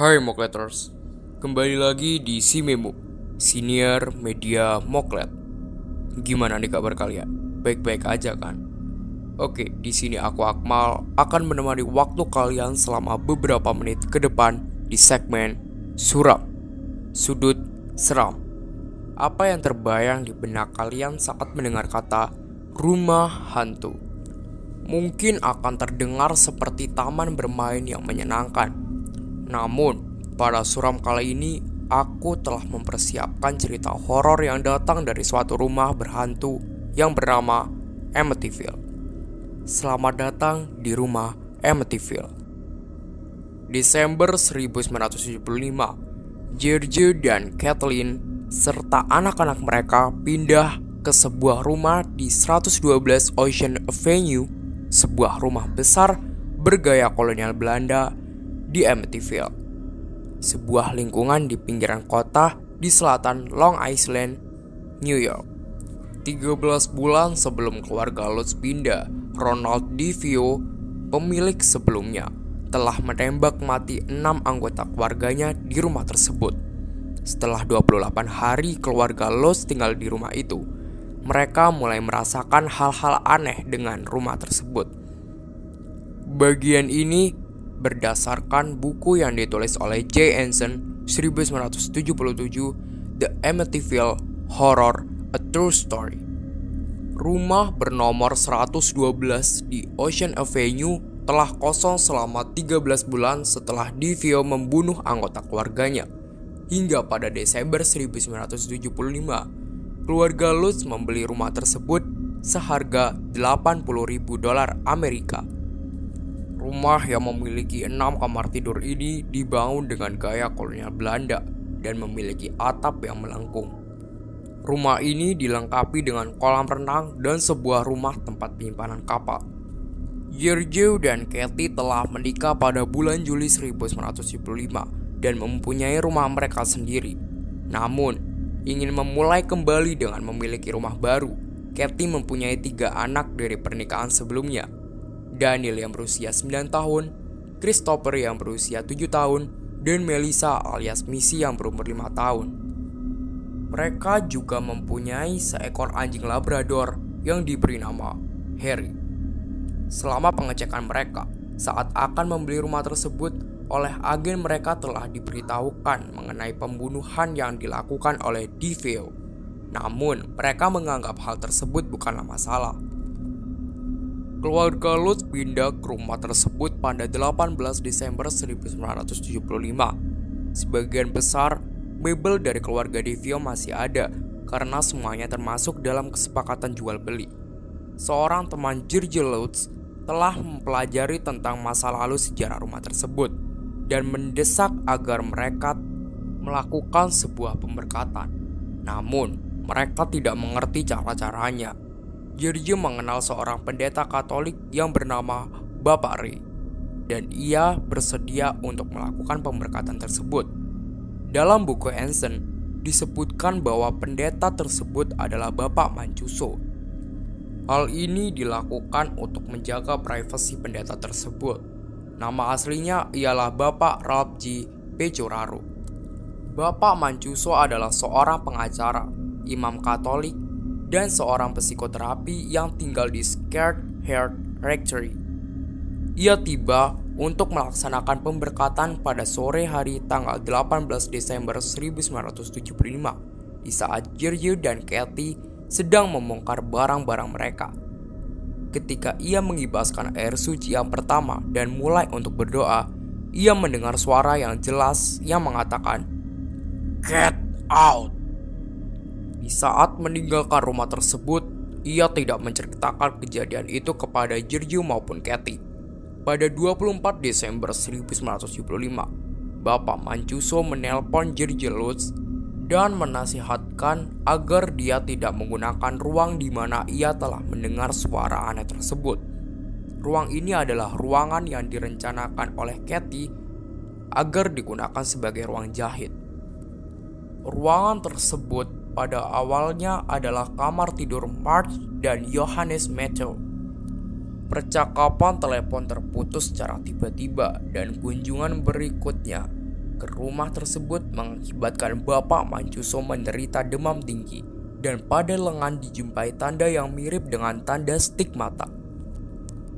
Hai Mokleters, kembali lagi di Simemo, Senior Media Moklet. Gimana nih kabar kalian? Baik-baik aja kan? Oke, di sini aku Akmal akan menemani waktu kalian selama beberapa menit ke depan di segmen Suram, Sudut Seram. Apa yang terbayang di benak kalian saat mendengar kata rumah hantu? Mungkin akan terdengar seperti taman bermain yang menyenangkan. Namun, pada suram kali ini aku telah mempersiapkan cerita horor yang datang dari suatu rumah berhantu yang bernama Amityville. Selamat datang di rumah Amityville. Desember 1975, George dan Kathleen serta anak-anak mereka pindah ke sebuah rumah di 112 Ocean Avenue, sebuah rumah besar bergaya kolonial Belanda di Amityville. Sebuah lingkungan di pinggiran kota di selatan Long Island, New York. 13 bulan sebelum keluarga Lutz pindah, Ronald DeVio, pemilik sebelumnya, telah menembak mati enam anggota keluarganya di rumah tersebut. Setelah 28 hari keluarga Los tinggal di rumah itu, mereka mulai merasakan hal-hal aneh dengan rumah tersebut. Bagian ini berdasarkan buku yang ditulis oleh J. Anson 1977 The Amityville Horror A True Story. Rumah bernomor 112 di Ocean Avenue telah kosong selama 13 bulan setelah Divio membunuh anggota keluarganya. Hingga pada Desember 1975, keluarga Lutz membeli rumah tersebut seharga 80.000 dolar Amerika. Rumah yang memiliki enam kamar tidur ini dibangun dengan gaya kolonial Belanda dan memiliki atap yang melengkung. Rumah ini dilengkapi dengan kolam renang dan sebuah rumah tempat penyimpanan kapal. Giorgio dan Kathy telah menikah pada bulan Juli 1975 dan mempunyai rumah mereka sendiri. Namun, ingin memulai kembali dengan memiliki rumah baru, Kathy mempunyai tiga anak dari pernikahan sebelumnya. Daniel yang berusia 9 tahun, Christopher yang berusia 7 tahun, dan Melissa alias Missy yang berumur 5 tahun. Mereka juga mempunyai seekor anjing labrador yang diberi nama Harry. Selama pengecekan mereka, saat akan membeli rumah tersebut, oleh agen mereka telah diberitahukan mengenai pembunuhan yang dilakukan oleh Diveo. Namun, mereka menganggap hal tersebut bukanlah masalah. Keluarga Lutz pindah ke rumah tersebut pada 18 Desember 1975. Sebagian besar mebel dari keluarga Divio masih ada karena semuanya termasuk dalam kesepakatan jual beli. Seorang teman George Lutz telah mempelajari tentang masa lalu sejarah rumah tersebut dan mendesak agar mereka melakukan sebuah pemberkatan. Namun, mereka tidak mengerti cara-caranya. Giorgio mengenal seorang pendeta Katolik yang bernama Bapak Ray, dan ia bersedia untuk melakukan pemberkatan tersebut. Dalam buku Anson, disebutkan bahwa pendeta tersebut adalah Bapak Mancuso. Hal ini dilakukan untuk menjaga privasi pendeta tersebut Nama aslinya ialah Bapak Ralph G. Pecuraro. Bapak Mancuso adalah seorang pengacara, imam Katolik, dan seorang psikoterapi yang tinggal di Scared Heart Rectory. Ia tiba untuk melaksanakan pemberkatan pada sore hari tanggal 18 Desember 1975 di saat Giorgio dan Kathy sedang membongkar barang-barang mereka ketika ia mengibaskan air suci yang pertama dan mulai untuk berdoa, ia mendengar suara yang jelas yang mengatakan, "Get out!" Di saat meninggalkan rumah tersebut, ia tidak menceritakan kejadian itu kepada Giorgio maupun Kathy. Pada 24 Desember 1975, Bapak Mancuso menelpon Giorgio Lutz dan menasihatkan agar dia tidak menggunakan ruang di mana ia telah mendengar suara aneh tersebut. Ruang ini adalah ruangan yang direncanakan oleh Kathy agar digunakan sebagai ruang jahit. Ruangan tersebut pada awalnya adalah kamar tidur March dan Johannes Matthew. Percakapan telepon terputus secara tiba-tiba dan kunjungan berikutnya ke rumah tersebut mengakibatkan Bapak Mancuso menderita demam tinggi dan pada lengan dijumpai tanda yang mirip dengan tanda stigmata.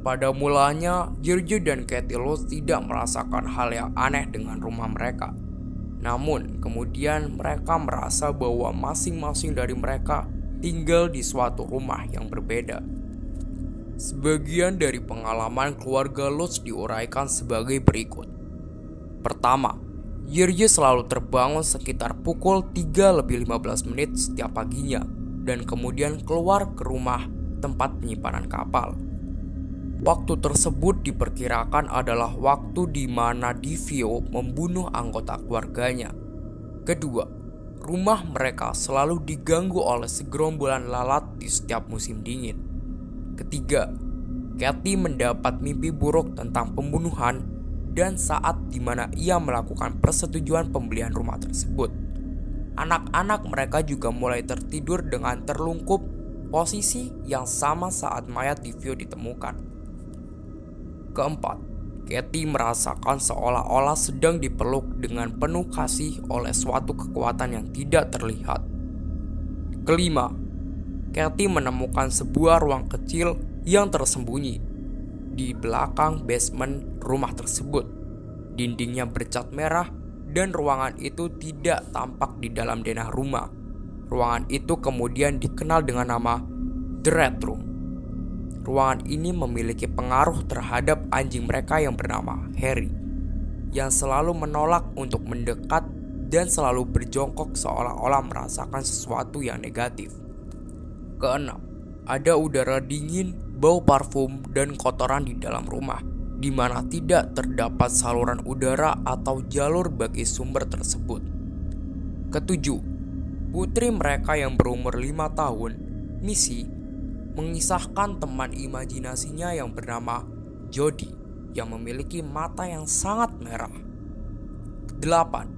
Pada mulanya, Giorgio dan Katie Loss tidak merasakan hal yang aneh dengan rumah mereka. Namun, kemudian mereka merasa bahwa masing-masing dari mereka tinggal di suatu rumah yang berbeda. Sebagian dari pengalaman keluarga Lutz diuraikan sebagai berikut. Pertama, Yirye selalu terbangun sekitar pukul 3 lebih 15 menit setiap paginya dan kemudian keluar ke rumah tempat penyimpanan kapal. Waktu tersebut diperkirakan adalah waktu di mana Divio membunuh anggota keluarganya. Kedua, rumah mereka selalu diganggu oleh segerombolan lalat di setiap musim dingin. Ketiga, Kathy mendapat mimpi buruk tentang pembunuhan dan saat di mana ia melakukan persetujuan pembelian rumah tersebut. Anak-anak mereka juga mulai tertidur dengan terlungkup posisi yang sama saat mayat Divio ditemukan. Keempat, Katie merasakan seolah-olah sedang dipeluk dengan penuh kasih oleh suatu kekuatan yang tidak terlihat. Kelima, Katie menemukan sebuah ruang kecil yang tersembunyi di belakang basement rumah tersebut. Dindingnya bercat merah dan ruangan itu tidak tampak di dalam denah rumah. Ruangan itu kemudian dikenal dengan nama The Red Room. Ruangan ini memiliki pengaruh terhadap anjing mereka yang bernama Harry, yang selalu menolak untuk mendekat dan selalu berjongkok seolah-olah merasakan sesuatu yang negatif. Keenam, ada udara dingin bau parfum, dan kotoran di dalam rumah, di mana tidak terdapat saluran udara atau jalur bagi sumber tersebut. Ketujuh, putri mereka yang berumur lima tahun, Missy, mengisahkan teman imajinasinya yang bernama Jody yang memiliki mata yang sangat merah. Delapan,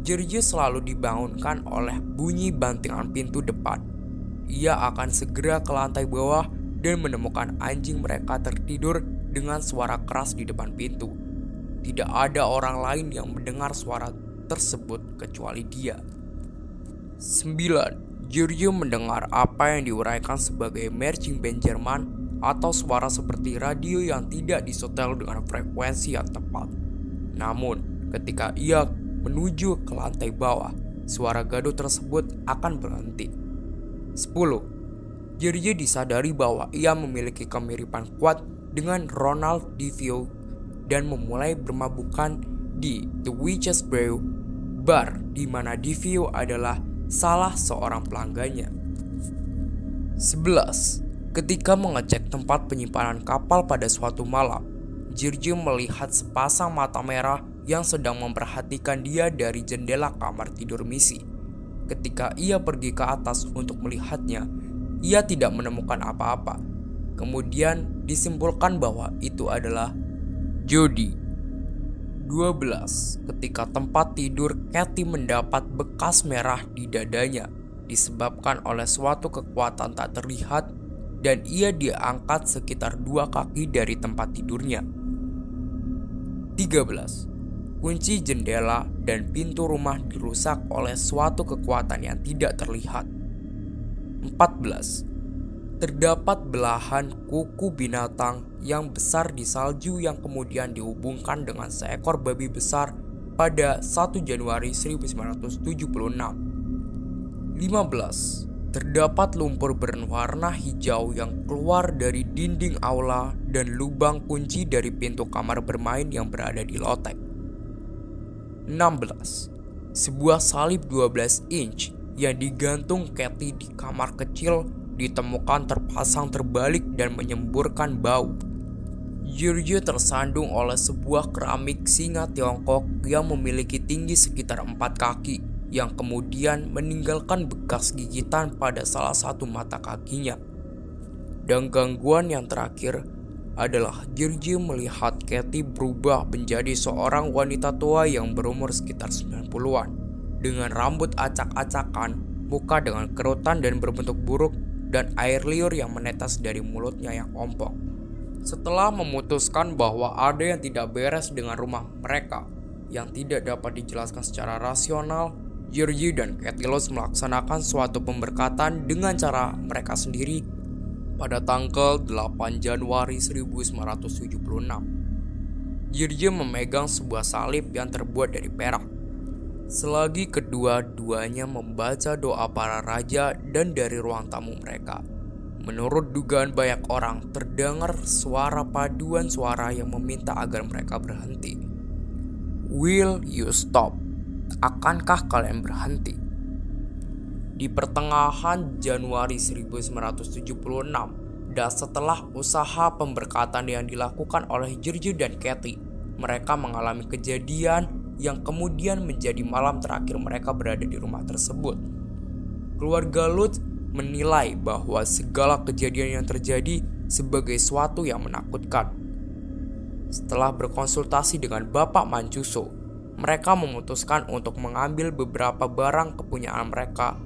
George selalu dibangunkan oleh bunyi bantingan pintu depan. Ia akan segera ke lantai bawah dan menemukan anjing mereka tertidur dengan suara keras di depan pintu. Tidak ada orang lain yang mendengar suara tersebut kecuali dia. 9. Giorgio mendengar apa yang diuraikan sebagai marching band Jerman atau suara seperti radio yang tidak disetel dengan frekuensi yang tepat. Namun, ketika ia menuju ke lantai bawah, suara gaduh tersebut akan berhenti. 10. Giorgio disadari bahwa ia memiliki kemiripan kuat dengan Ronald DiVio dan memulai bermabukan di The Witch's Brew bar di mana DiVio adalah salah seorang pelanggannya. 11. Ketika mengecek tempat penyimpanan kapal pada suatu malam, Giorgio melihat sepasang mata merah yang sedang memperhatikan dia dari jendela kamar tidur misi. Ketika ia pergi ke atas untuk melihatnya, ia tidak menemukan apa-apa. Kemudian disimpulkan bahwa itu adalah Jody. 12. Ketika tempat tidur Kathy mendapat bekas merah di dadanya disebabkan oleh suatu kekuatan tak terlihat dan ia diangkat sekitar dua kaki dari tempat tidurnya. 13. Kunci jendela dan pintu rumah dirusak oleh suatu kekuatan yang tidak terlihat. 14. Terdapat belahan kuku binatang yang besar di salju yang kemudian dihubungkan dengan seekor babi besar pada 1 Januari 1976. 15. Terdapat lumpur berwarna hijau yang keluar dari dinding aula dan lubang kunci dari pintu kamar bermain yang berada di lotek. 16. Sebuah salib 12 inch yang digantung Kathy di kamar kecil ditemukan terpasang terbalik dan menyemburkan bau. Giorgio tersandung oleh sebuah keramik singa Tiongkok yang memiliki tinggi sekitar 4 kaki yang kemudian meninggalkan bekas gigitan pada salah satu mata kakinya. Dan gangguan yang terakhir adalah Giorgio melihat Kathy berubah menjadi seorang wanita tua yang berumur sekitar 90-an dengan rambut acak-acakan, muka dengan kerutan dan berbentuk buruk, dan air liur yang menetes dari mulutnya yang ompong. Setelah memutuskan bahwa ada yang tidak beres dengan rumah mereka, yang tidak dapat dijelaskan secara rasional, Georgie dan Ketilos melaksanakan suatu pemberkatan dengan cara mereka sendiri pada tanggal 8 Januari 1976. Georgie memegang sebuah salib yang terbuat dari perak. Selagi kedua-duanya membaca doa para raja dan dari ruang tamu mereka. Menurut dugaan banyak orang, terdengar suara paduan suara yang meminta agar mereka berhenti. Will you stop? Akankah kalian berhenti? Di pertengahan Januari 1976, dan setelah usaha pemberkatan yang dilakukan oleh George dan Kathy, mereka mengalami kejadian yang kemudian menjadi malam terakhir mereka berada di rumah tersebut. Keluarga Lutz menilai bahwa segala kejadian yang terjadi sebagai suatu yang menakutkan setelah berkonsultasi dengan Bapak Mancuso, mereka memutuskan untuk mengambil beberapa barang kepunyaan mereka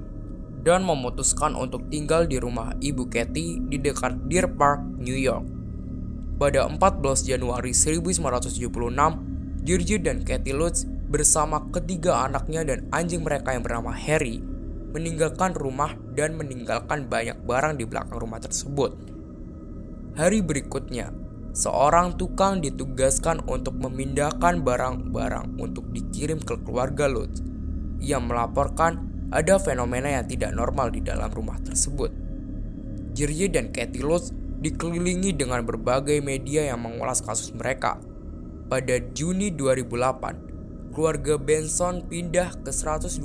dan memutuskan untuk tinggal di rumah Ibu Kathy di dekat Deer Park, New York. Pada 14 Januari 1976, George dan Kathy Lutz bersama ketiga anaknya dan anjing mereka yang bernama Harry meninggalkan rumah dan meninggalkan banyak barang di belakang rumah tersebut. Hari berikutnya, seorang tukang ditugaskan untuk memindahkan barang-barang untuk dikirim ke keluarga Lutz. Ia melaporkan ada fenomena yang tidak normal di dalam rumah tersebut. Jirje dan Kathy Lutz dikelilingi dengan berbagai media yang mengulas kasus mereka. Pada Juni 2008, keluarga Benson pindah ke 112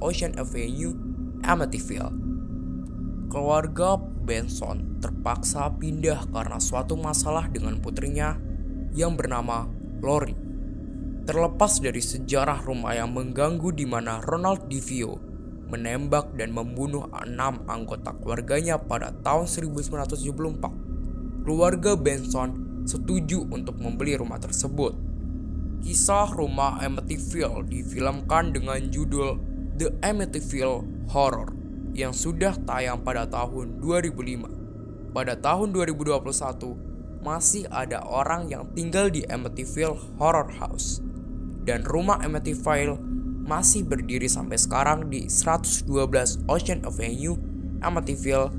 Ocean Avenue, Amityville. Keluarga Benson terpaksa pindah karena suatu masalah dengan putrinya yang bernama Lori. Terlepas dari sejarah rumah yang mengganggu di mana Ronald DiVio menembak dan membunuh enam anggota keluarganya pada tahun 1974, keluarga Benson setuju untuk membeli rumah tersebut. Kisah rumah Amityville difilmkan dengan judul The Amityville Horror yang sudah tayang pada tahun 2005. Pada tahun 2021, masih ada orang yang tinggal di Amityville Horror House. Dan rumah Amityville masih berdiri sampai sekarang di 112 Ocean Avenue, Amityville,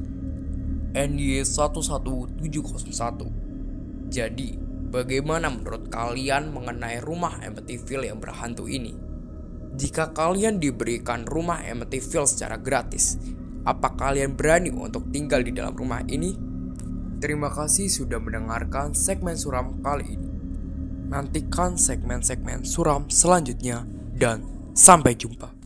NY 11701. Jadi, bagaimana menurut kalian mengenai rumah Amityville yang berhantu ini? Jika kalian diberikan rumah Amityville secara gratis, apa kalian berani untuk tinggal di dalam rumah ini? Terima kasih sudah mendengarkan segmen suram kali ini. Nantikan segmen-segmen suram selanjutnya dan sampai jumpa.